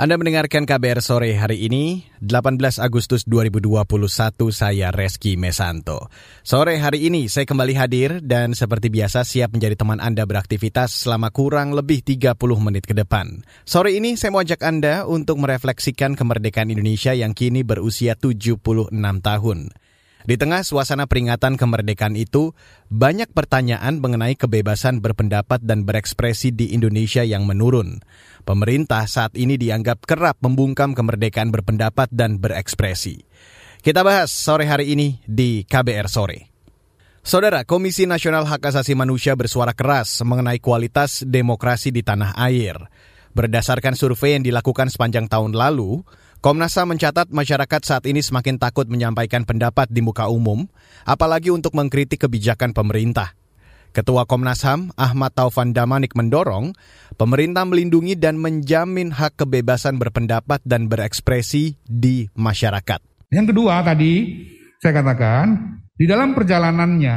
Anda mendengarkan KBR sore hari ini, 18 Agustus 2021, saya Reski Mesanto. Sore hari ini saya kembali hadir dan seperti biasa siap menjadi teman Anda beraktivitas selama kurang lebih 30 menit ke depan. Sore ini saya mau ajak Anda untuk merefleksikan kemerdekaan Indonesia yang kini berusia 76 tahun. Di tengah suasana peringatan kemerdekaan itu, banyak pertanyaan mengenai kebebasan berpendapat dan berekspresi di Indonesia yang menurun. Pemerintah saat ini dianggap kerap membungkam kemerdekaan berpendapat dan berekspresi. Kita bahas sore hari ini di KBR Sore. Saudara, Komisi Nasional Hak Asasi Manusia bersuara keras mengenai kualitas demokrasi di tanah air. Berdasarkan survei yang dilakukan sepanjang tahun lalu, Komnas HAM mencatat masyarakat saat ini semakin takut menyampaikan pendapat di muka umum, apalagi untuk mengkritik kebijakan pemerintah. Ketua Komnas HAM, Ahmad Taufan Damanik mendorong pemerintah melindungi dan menjamin hak kebebasan berpendapat dan berekspresi di masyarakat. Yang kedua tadi saya katakan, di dalam perjalanannya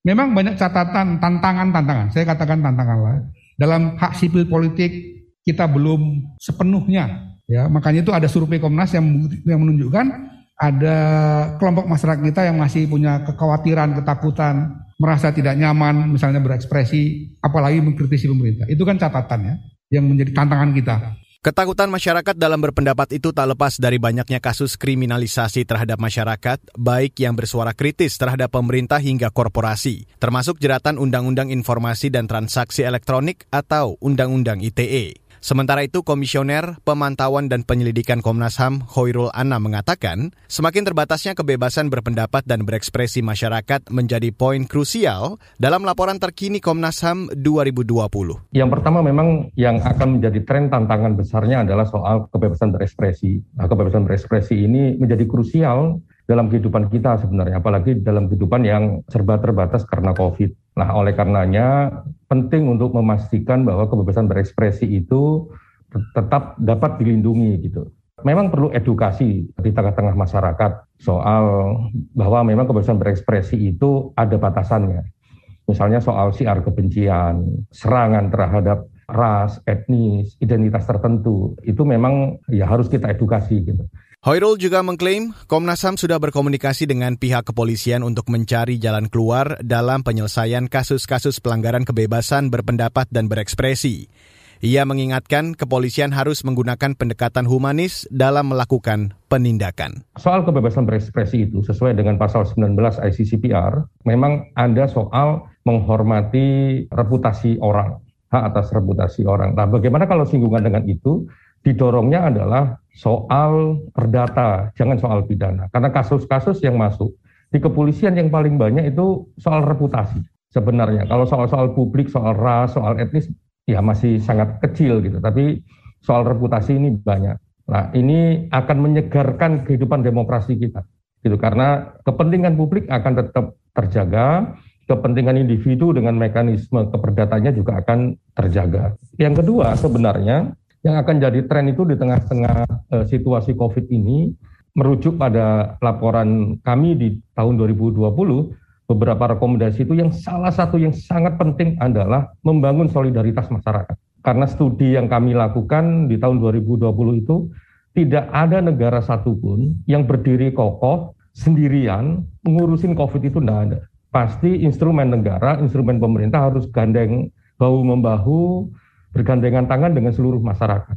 memang banyak catatan, tantangan-tantangan. Saya katakan tantangan lah. Dalam hak sipil politik kita belum sepenuhnya Ya, makanya itu ada survei Komnas yang yang menunjukkan ada kelompok masyarakat kita yang masih punya kekhawatiran, ketakutan, merasa tidak nyaman misalnya berekspresi, apalagi mengkritisi pemerintah. Itu kan catatannya yang menjadi tantangan kita. Ketakutan masyarakat dalam berpendapat itu tak lepas dari banyaknya kasus kriminalisasi terhadap masyarakat, baik yang bersuara kritis terhadap pemerintah hingga korporasi, termasuk jeratan Undang-Undang Informasi dan Transaksi Elektronik atau Undang-Undang ITE. Sementara itu, Komisioner Pemantauan dan Penyelidikan Komnas HAM Hoirul Anna mengatakan, semakin terbatasnya kebebasan berpendapat dan berekspresi masyarakat menjadi poin krusial dalam laporan terkini Komnas HAM 2020. Yang pertama memang yang akan menjadi tren tantangan besarnya adalah soal kebebasan berekspresi. Nah, kebebasan berekspresi ini menjadi krusial dalam kehidupan kita sebenarnya, apalagi dalam kehidupan yang serba terbatas karena COVID. Nah, oleh karenanya penting untuk memastikan bahwa kebebasan berekspresi itu tetap dapat dilindungi gitu. Memang perlu edukasi di tengah-tengah masyarakat soal bahwa memang kebebasan berekspresi itu ada batasannya. Misalnya soal siar kebencian, serangan terhadap ras, etnis, identitas tertentu, itu memang ya harus kita edukasi gitu. Hoirul juga mengklaim Komnas HAM sudah berkomunikasi dengan pihak kepolisian untuk mencari jalan keluar dalam penyelesaian kasus-kasus pelanggaran kebebasan berpendapat dan berekspresi. Ia mengingatkan kepolisian harus menggunakan pendekatan humanis dalam melakukan penindakan. Soal kebebasan berekspresi itu sesuai dengan pasal 19 ICCPR, memang ada soal menghormati reputasi orang, hak atas reputasi orang. Nah, bagaimana kalau singgungan dengan itu? didorongnya adalah soal perdata, jangan soal pidana. Karena kasus-kasus yang masuk di kepolisian yang paling banyak itu soal reputasi sebenarnya. Kalau soal-soal publik, soal ras, soal etnis, ya masih sangat kecil gitu. Tapi soal reputasi ini banyak. Nah ini akan menyegarkan kehidupan demokrasi kita. Gitu. Karena kepentingan publik akan tetap terjaga, kepentingan individu dengan mekanisme keperdatanya juga akan terjaga. Yang kedua sebenarnya yang akan jadi tren itu di tengah-tengah uh, situasi COVID ini, merujuk pada laporan kami di tahun 2020, beberapa rekomendasi itu yang salah satu yang sangat penting adalah membangun solidaritas masyarakat. Karena studi yang kami lakukan di tahun 2020 itu, tidak ada negara satupun yang berdiri kokoh sendirian mengurusin COVID itu tidak ada. Pasti instrumen negara, instrumen pemerintah harus gandeng bahu-membahu, bergandengan tangan dengan seluruh masyarakat.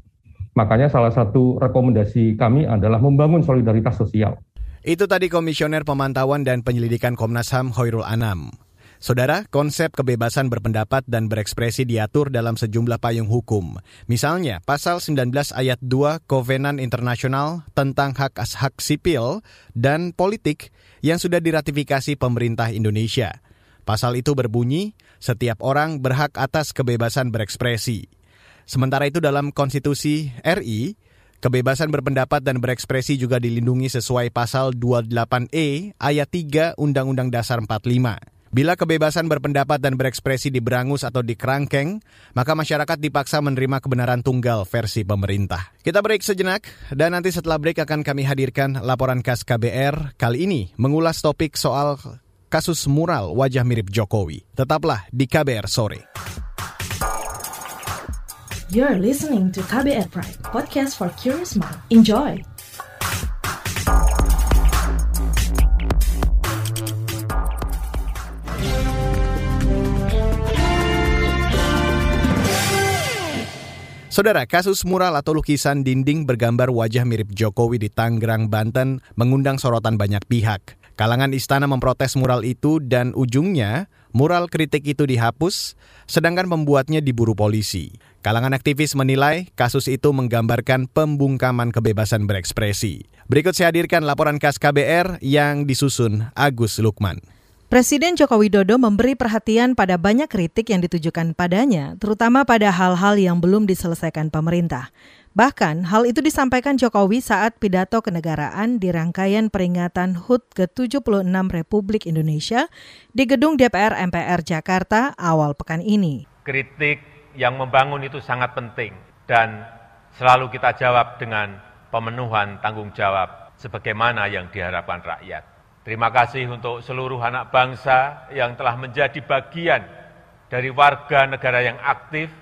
Makanya salah satu rekomendasi kami adalah membangun solidaritas sosial. Itu tadi Komisioner Pemantauan dan Penyelidikan Komnas HAM Hoirul Anam. Saudara, konsep kebebasan berpendapat dan berekspresi diatur dalam sejumlah payung hukum. Misalnya, pasal 19 ayat 2 Kovenan Internasional tentang hak hak sipil dan politik yang sudah diratifikasi pemerintah Indonesia. Pasal itu berbunyi, setiap orang berhak atas kebebasan berekspresi. Sementara itu dalam konstitusi RI, kebebasan berpendapat dan berekspresi juga dilindungi sesuai pasal 28E ayat 3 Undang-Undang Dasar 45. Bila kebebasan berpendapat dan berekspresi diberangus atau dikerangkeng, maka masyarakat dipaksa menerima kebenaran tunggal versi pemerintah. Kita break sejenak, dan nanti setelah break akan kami hadirkan laporan khas KBR kali ini mengulas topik soal kasus mural wajah mirip Jokowi. Tetaplah di KBR sore. You're listening to KBR Pride, podcast for curious mind. Enjoy! Saudara, kasus mural atau lukisan dinding bergambar wajah mirip Jokowi di Tangerang, Banten mengundang sorotan banyak pihak. Kalangan istana memprotes mural itu dan ujungnya mural kritik itu dihapus, sedangkan pembuatnya diburu polisi. Kalangan aktivis menilai kasus itu menggambarkan pembungkaman kebebasan berekspresi. Berikut saya hadirkan laporan khas KBR yang disusun Agus Lukman. Presiden Joko Widodo memberi perhatian pada banyak kritik yang ditujukan padanya, terutama pada hal-hal yang belum diselesaikan pemerintah. Bahkan hal itu disampaikan Jokowi saat pidato kenegaraan di rangkaian peringatan HUT ke-76 Republik Indonesia di gedung DPR MPR Jakarta awal pekan ini. Kritik yang membangun itu sangat penting dan selalu kita jawab dengan pemenuhan tanggung jawab sebagaimana yang diharapkan rakyat. Terima kasih untuk seluruh anak bangsa yang telah menjadi bagian dari warga negara yang aktif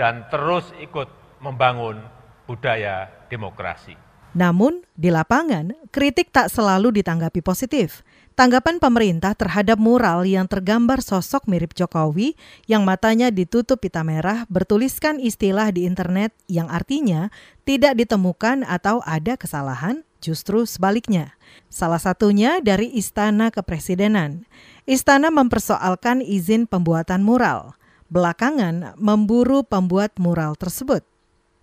dan terus ikut membangun budaya demokrasi. Namun, di lapangan, kritik tak selalu ditanggapi positif. Tanggapan pemerintah terhadap mural yang tergambar sosok mirip Jokowi yang matanya ditutup pita merah bertuliskan istilah di internet yang artinya tidak ditemukan atau ada kesalahan, justru sebaliknya. Salah satunya dari Istana Kepresidenan. Istana mempersoalkan izin pembuatan mural. Belakangan memburu pembuat mural tersebut.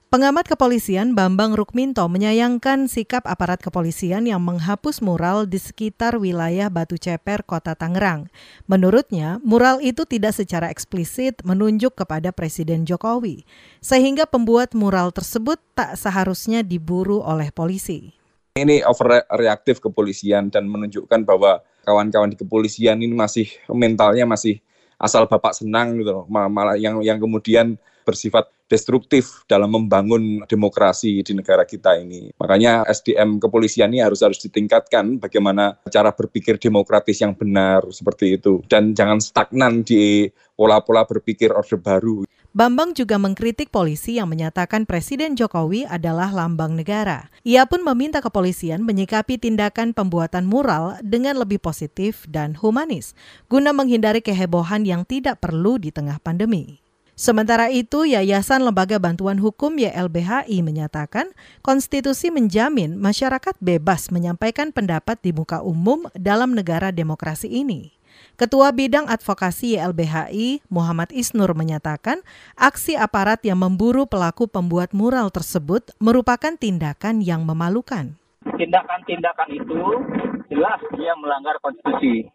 Pengamat kepolisian Bambang Rukminto menyayangkan sikap aparat kepolisian yang menghapus mural di sekitar wilayah Batu Ceper, Kota Tangerang. Menurutnya, mural itu tidak secara eksplisit menunjuk kepada Presiden Jokowi, sehingga pembuat mural tersebut tak seharusnya diburu oleh polisi. Ini overreaktif kepolisian dan menunjukkan bahwa kawan-kawan di kepolisian ini masih mentalnya masih asal bapak senang gitu loh, malah yang yang kemudian bersifat destruktif dalam membangun demokrasi di negara kita ini. Makanya SDM kepolisian ini harus harus ditingkatkan bagaimana cara berpikir demokratis yang benar seperti itu dan jangan stagnan di pola-pola berpikir orde baru. Bambang juga mengkritik polisi yang menyatakan Presiden Jokowi adalah lambang negara. Ia pun meminta kepolisian menyikapi tindakan pembuatan mural dengan lebih positif dan humanis, guna menghindari kehebohan yang tidak perlu di tengah pandemi. Sementara itu, Yayasan Lembaga Bantuan Hukum YLBHI menyatakan konstitusi menjamin masyarakat bebas menyampaikan pendapat di muka umum dalam negara demokrasi ini. Ketua Bidang Advokasi YLBHI, Muhammad Isnur menyatakan, aksi aparat yang memburu pelaku pembuat mural tersebut merupakan tindakan yang memalukan. Tindakan-tindakan itu jelas dia melanggar konstitusi,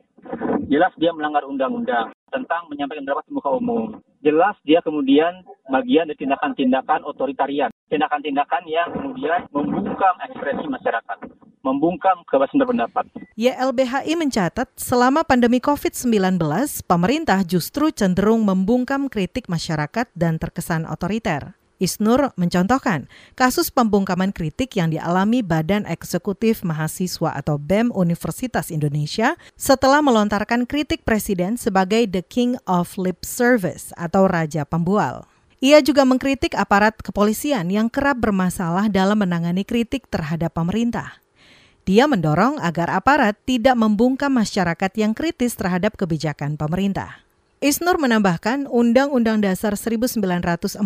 jelas dia melanggar undang-undang tentang menyampaikan pendapat di muka umum jelas dia kemudian bagian dari tindakan-tindakan otoritarian, tindakan-tindakan yang kemudian membungkam ekspresi masyarakat, membungkam kebebasan berpendapat. YLBHI mencatat selama pandemi COVID-19, pemerintah justru cenderung membungkam kritik masyarakat dan terkesan otoriter. Isnur mencontohkan kasus pembungkaman kritik yang dialami Badan Eksekutif Mahasiswa atau BEM Universitas Indonesia setelah melontarkan kritik presiden sebagai the king of lip service atau raja pembual. Ia juga mengkritik aparat kepolisian yang kerap bermasalah dalam menangani kritik terhadap pemerintah. Dia mendorong agar aparat tidak membungkam masyarakat yang kritis terhadap kebijakan pemerintah. Isnur menambahkan Undang-Undang Dasar 1945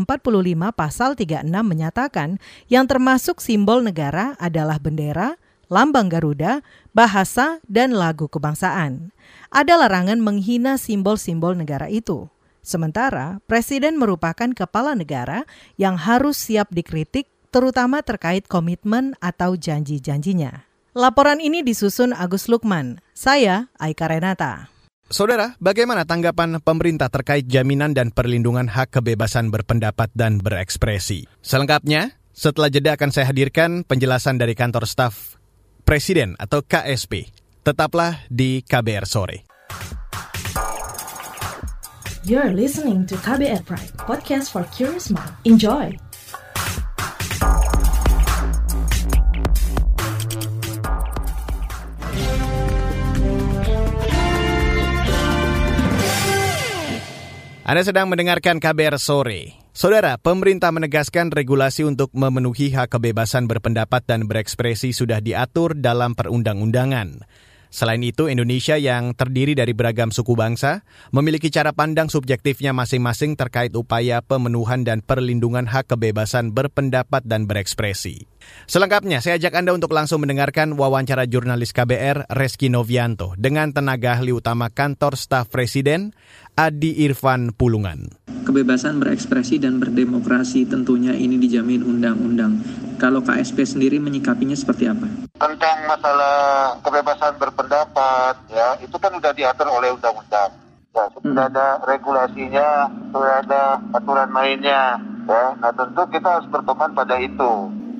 pasal 36 menyatakan yang termasuk simbol negara adalah bendera, lambang Garuda, bahasa, dan lagu kebangsaan. Ada larangan menghina simbol-simbol negara itu. Sementara Presiden merupakan kepala negara yang harus siap dikritik terutama terkait komitmen atau janji-janjinya. Laporan ini disusun Agus Lukman. Saya Aika Renata. Saudara, bagaimana tanggapan pemerintah terkait jaminan dan perlindungan hak kebebasan berpendapat dan berekspresi? Selengkapnya, setelah jeda akan saya hadirkan penjelasan dari kantor staf Presiden atau KSP. Tetaplah di KBR sore. You're listening to KBR Pride, podcast for curious mind. Enjoy! Anda sedang mendengarkan KBR sore. Saudara, pemerintah menegaskan regulasi untuk memenuhi hak kebebasan berpendapat dan berekspresi sudah diatur dalam perundang-undangan. Selain itu, Indonesia yang terdiri dari beragam suku bangsa memiliki cara pandang subjektifnya masing-masing terkait upaya pemenuhan dan perlindungan hak kebebasan berpendapat dan berekspresi. Selengkapnya, saya ajak Anda untuk langsung mendengarkan wawancara jurnalis KBR Reski Novianto dengan tenaga ahli utama kantor staf Presiden, Adi Irfan Pulungan. Kebebasan berekspresi dan berdemokrasi tentunya ini dijamin undang-undang. Kalau KSP sendiri menyikapinya seperti apa? Tentang masalah kebebasan berpendapat, ya itu kan sudah diatur oleh undang-undang. Ya, sudah hmm. ada regulasinya, sudah ada aturan mainnya. Ya, nah tentu kita harus berpegang pada itu.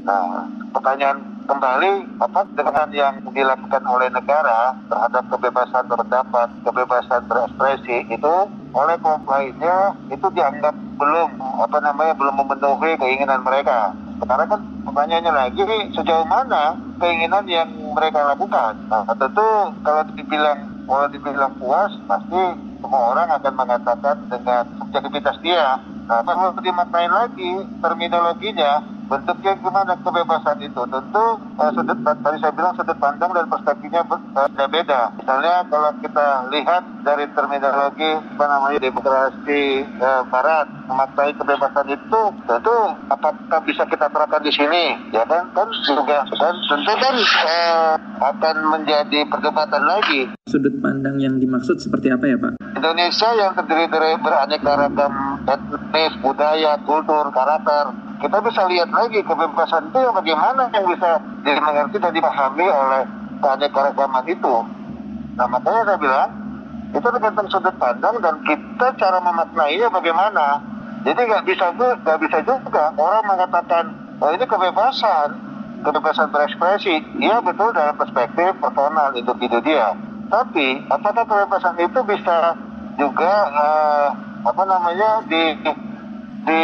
Nah, pertanyaan kembali apa dengan yang dilakukan oleh negara terhadap kebebasan berpendapat, kebebasan berekspresi itu oleh kelompok lainnya itu dianggap belum apa namanya belum memenuhi keinginan mereka. Sekarang kan pertanyaannya lagi sejauh mana keinginan yang mereka lakukan. Nah, tentu kalau dibilang kalau dibilang puas pasti semua orang akan mengatakan dengan subjektivitas dia. Nah, perlu dimaknain lagi terminologinya bentuknya gimana kebebasan itu. Tentu uh, sudut tadi saya bilang sudut pandang dan perspektifnya berbeda misalnya kalau kita lihat dari terminologi apa namanya demokrasi uh, barat memaknai kebebasan itu tentu apakah bisa kita terapkan di sini? Ya kan? Kan juga. Dan tentu kan uh, akan menjadi perdebatan lagi. Sudut pandang yang dimaksud seperti apa ya Pak? Indonesia yang terdiri dari beraneka ragam etnis budaya kultur karakter kita bisa lihat lagi kebebasan itu bagaimana yang bisa dimengerti dan dipahami oleh keanekaragaman itu. Nah makanya saya bilang itu tergantung sudut pandang dan kita cara memaknainya bagaimana. Jadi nggak bisa nggak bisa juga orang mengatakan oh ini kebebasan kebebasan berekspresi. Iya betul dalam perspektif personal individu dia. Tapi apakah kebebasan itu bisa juga uh, apa namanya di di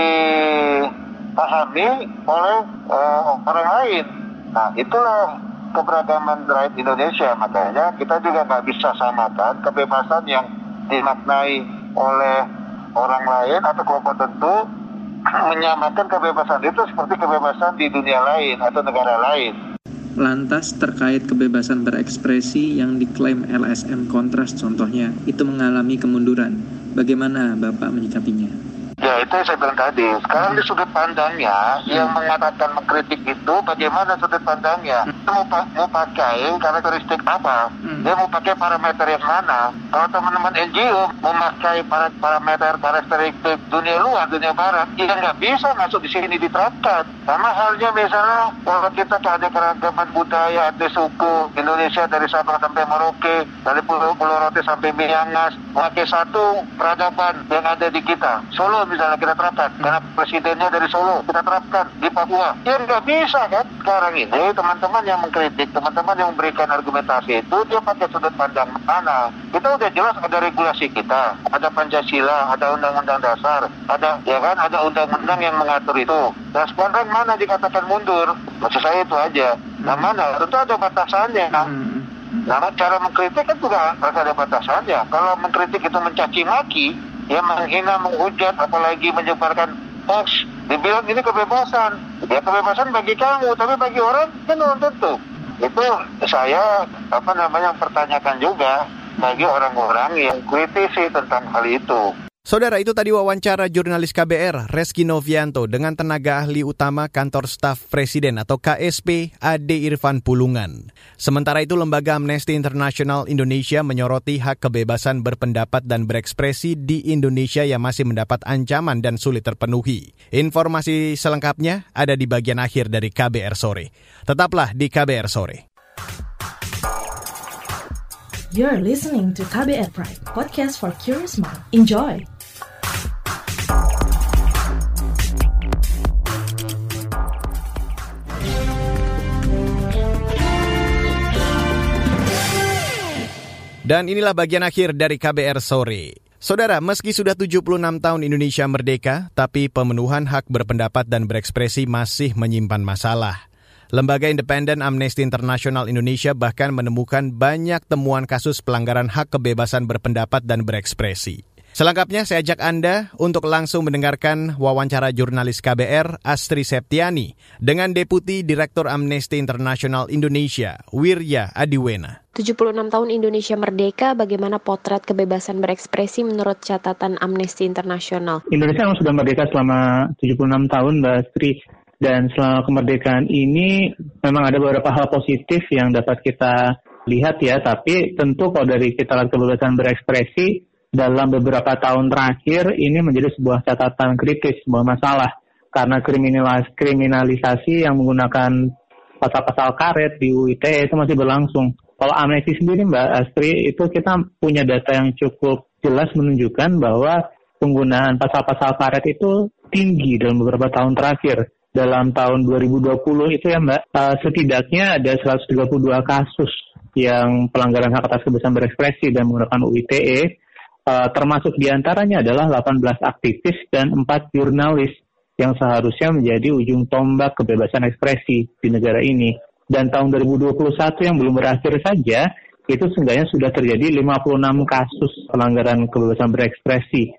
dipahami oleh uh, orang lain. Nah itulah keberagaman rakyat Indonesia makanya kita juga nggak bisa samakan kebebasan yang dimaknai oleh orang lain atau kelompok tertentu menyamakan kebebasan itu seperti kebebasan di dunia lain atau negara lain. Lantas terkait kebebasan berekspresi yang diklaim LSM Kontras contohnya itu mengalami kemunduran. Bagaimana Bapak menyikapinya? Ya itu yang saya bilang tadi. Sekarang di sudut pandangnya yang mengatakan mengkritik itu bagaimana sudut pandangnya? Dia mau, mau pakai karakteristik apa? Dia mau pakai parameter yang mana? Kalau teman-teman NGO memakai parameter karakteristik dunia luar, dunia barat, ya nggak bisa masuk di sini diterapkan. Sama halnya misalnya kalau kita ada keragaman budaya, ada suku Indonesia dari Sabang sampai Merauke, dari Pulau Pulau Rote sampai Miangas, pakai satu peradaban yang ada di kita. Solo misalnya kita terapkan. Karena presidennya dari Solo kita terapkan di Papua. Ya nggak bisa kan? Sekarang ini teman-teman yang mengkritik teman-teman yang memberikan argumentasi itu dia pakai sudut pandang mana? Kita udah jelas ada regulasi kita ada Pancasila ada undang-undang dasar ada ya kan? Ada undang-undang yang mengatur itu. Nah sekarang mana dikatakan mundur? Maksud saya itu aja. Nah mana? Tentu ada batasannya kan? Nah, cara mengkritik kan juga harus ada batasannya. Kalau mengkritik itu mencaci maki, ya menghina, menghujat, apalagi menyebarkan hoax. Dibilang ini kebebasan. Ya kebebasan bagi kamu, tapi bagi orang kan belum tentu. Itu saya apa namanya pertanyakan juga bagi orang-orang yang kritisi tentang hal itu. Saudara itu tadi wawancara jurnalis KBR Reski Novianto dengan tenaga ahli utama kantor staf presiden atau KSP Ade Irfan Pulungan. Sementara itu lembaga Amnesty International Indonesia menyoroti hak kebebasan berpendapat dan berekspresi di Indonesia yang masih mendapat ancaman dan sulit terpenuhi. Informasi selengkapnya ada di bagian akhir dari KBR sore. Tetaplah di KBR sore. You're listening to KBR Pride, podcast for curious mind. Enjoy! Dan inilah bagian akhir dari KBR sore. Saudara, meski sudah 76 tahun Indonesia merdeka, tapi pemenuhan hak berpendapat dan berekspresi masih menyimpan masalah. Lembaga Independen Amnesty International Indonesia bahkan menemukan banyak temuan kasus pelanggaran hak kebebasan berpendapat dan berekspresi. Selengkapnya saya ajak Anda untuk langsung mendengarkan wawancara jurnalis KBR Astri Septiani dengan Deputi Direktur Amnesty International Indonesia, Wirya Adiwena. 76 tahun Indonesia merdeka, bagaimana potret kebebasan berekspresi menurut catatan Amnesty International? Indonesia memang sudah merdeka selama 76 tahun, Mbak Astri. Dan selama kemerdekaan ini memang ada beberapa hal positif yang dapat kita lihat ya, tapi tentu kalau dari kita lihat kebebasan berekspresi, dalam beberapa tahun terakhir ini menjadi sebuah catatan kritis, sebuah masalah karena kriminalis kriminalisasi yang menggunakan pasal-pasal karet di UITE itu masih berlangsung. Kalau amnesti sendiri Mbak Astri itu kita punya data yang cukup jelas menunjukkan bahwa penggunaan pasal-pasal karet itu tinggi dalam beberapa tahun terakhir. Dalam tahun 2020 itu ya Mbak, uh, setidaknya ada 132 kasus yang pelanggaran hak atas kebebasan berekspresi dan menggunakan UITE uh, termasuk di antaranya adalah 18 aktivis dan 4 jurnalis yang seharusnya menjadi ujung tombak kebebasan ekspresi di negara ini. Dan tahun 2021 yang belum berakhir saja, itu seenggaknya sudah terjadi 56 kasus pelanggaran kebebasan berekspresi.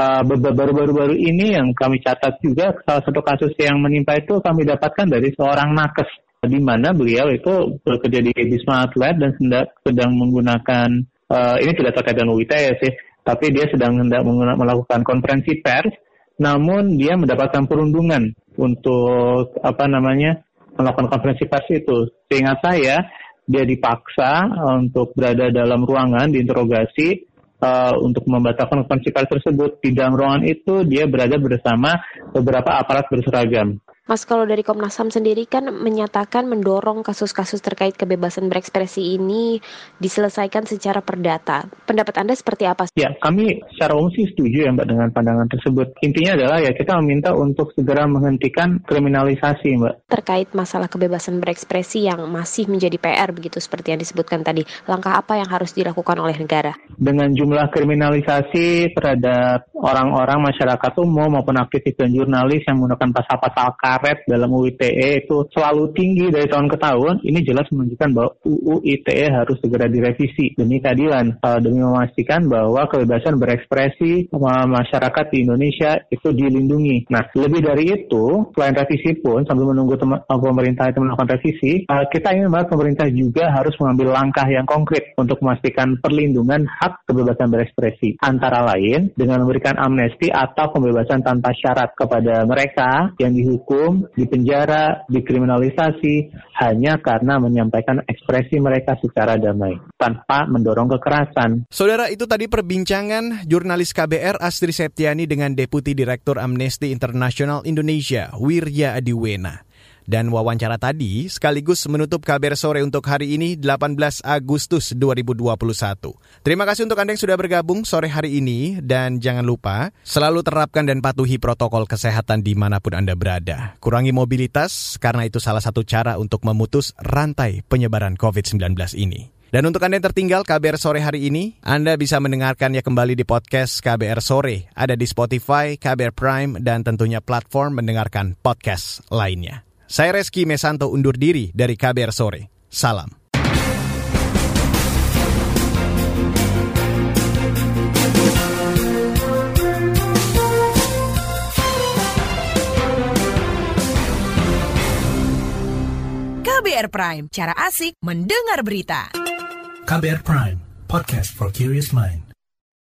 Uh, baru-baru ini yang kami catat juga, salah satu kasus yang menimpa itu kami dapatkan dari seorang nakes, di mana beliau itu bekerja di Wisma Atlet dan sedang, sedang menggunakan uh, ini tidak terkait dengan UIT ya sih, tapi dia sedang hendak melakukan konferensi pers, namun dia mendapatkan perundungan untuk apa namanya melakukan konferensi pers itu. Seingat saya, dia dipaksa untuk berada dalam ruangan diinterogasi uh, untuk membatalkan konferensi pers tersebut. Di dalam ruangan itu dia berada bersama beberapa aparat berseragam. Mas, kalau dari Komnas HAM sendiri kan menyatakan mendorong kasus-kasus terkait kebebasan berekspresi ini diselesaikan secara perdata. Pendapat Anda seperti apa? Ya, kami secara umum sih setuju ya Mbak dengan pandangan tersebut. Intinya adalah ya kita meminta untuk segera menghentikan kriminalisasi Mbak. Terkait masalah kebebasan berekspresi yang masih menjadi PR begitu seperti yang disebutkan tadi, langkah apa yang harus dilakukan oleh negara? Dengan jumlah kriminalisasi terhadap orang-orang masyarakat umum maupun aktivis dan jurnalis yang menggunakan pasal-pasal karet dalam UU ITE itu selalu tinggi dari tahun ke tahun, ini jelas menunjukkan bahwa UU ITE harus segera direvisi demi keadilan, uh, demi memastikan bahwa kebebasan berekspresi masyarakat di Indonesia itu dilindungi. Nah, lebih dari itu, selain revisi pun, sambil menunggu pemerintah itu melakukan revisi, uh, kita ingin bahwa pemerintah juga harus mengambil langkah yang konkret untuk memastikan perlindungan hak kebebasan berekspresi. Antara lain, dengan memberikan amnesti atau pembebasan tanpa syarat kepada mereka yang dihukum dihukum, dipenjara, dikriminalisasi hanya karena menyampaikan ekspresi mereka secara damai tanpa mendorong kekerasan. Saudara, itu tadi perbincangan jurnalis KBR Astri Septiani dengan Deputi Direktur Amnesty International Indonesia, Wirya Adiwena. Dan wawancara tadi sekaligus menutup kabar sore untuk hari ini 18 Agustus 2021. Terima kasih untuk Anda yang sudah bergabung sore hari ini dan jangan lupa selalu terapkan dan patuhi protokol kesehatan di mana pun Anda berada. Kurangi mobilitas karena itu salah satu cara untuk memutus rantai penyebaran COVID-19 ini. Dan untuk Anda yang tertinggal KBR sore hari ini, Anda bisa mendengarkannya kembali di podcast KBR sore. Ada di Spotify, KBR Prime, dan tentunya platform mendengarkan podcast lainnya. Saya Reski Mesanto undur diri dari KBR Sore. Salam. KBR Prime, cara asik mendengar berita. KBR Prime, podcast for curious mind.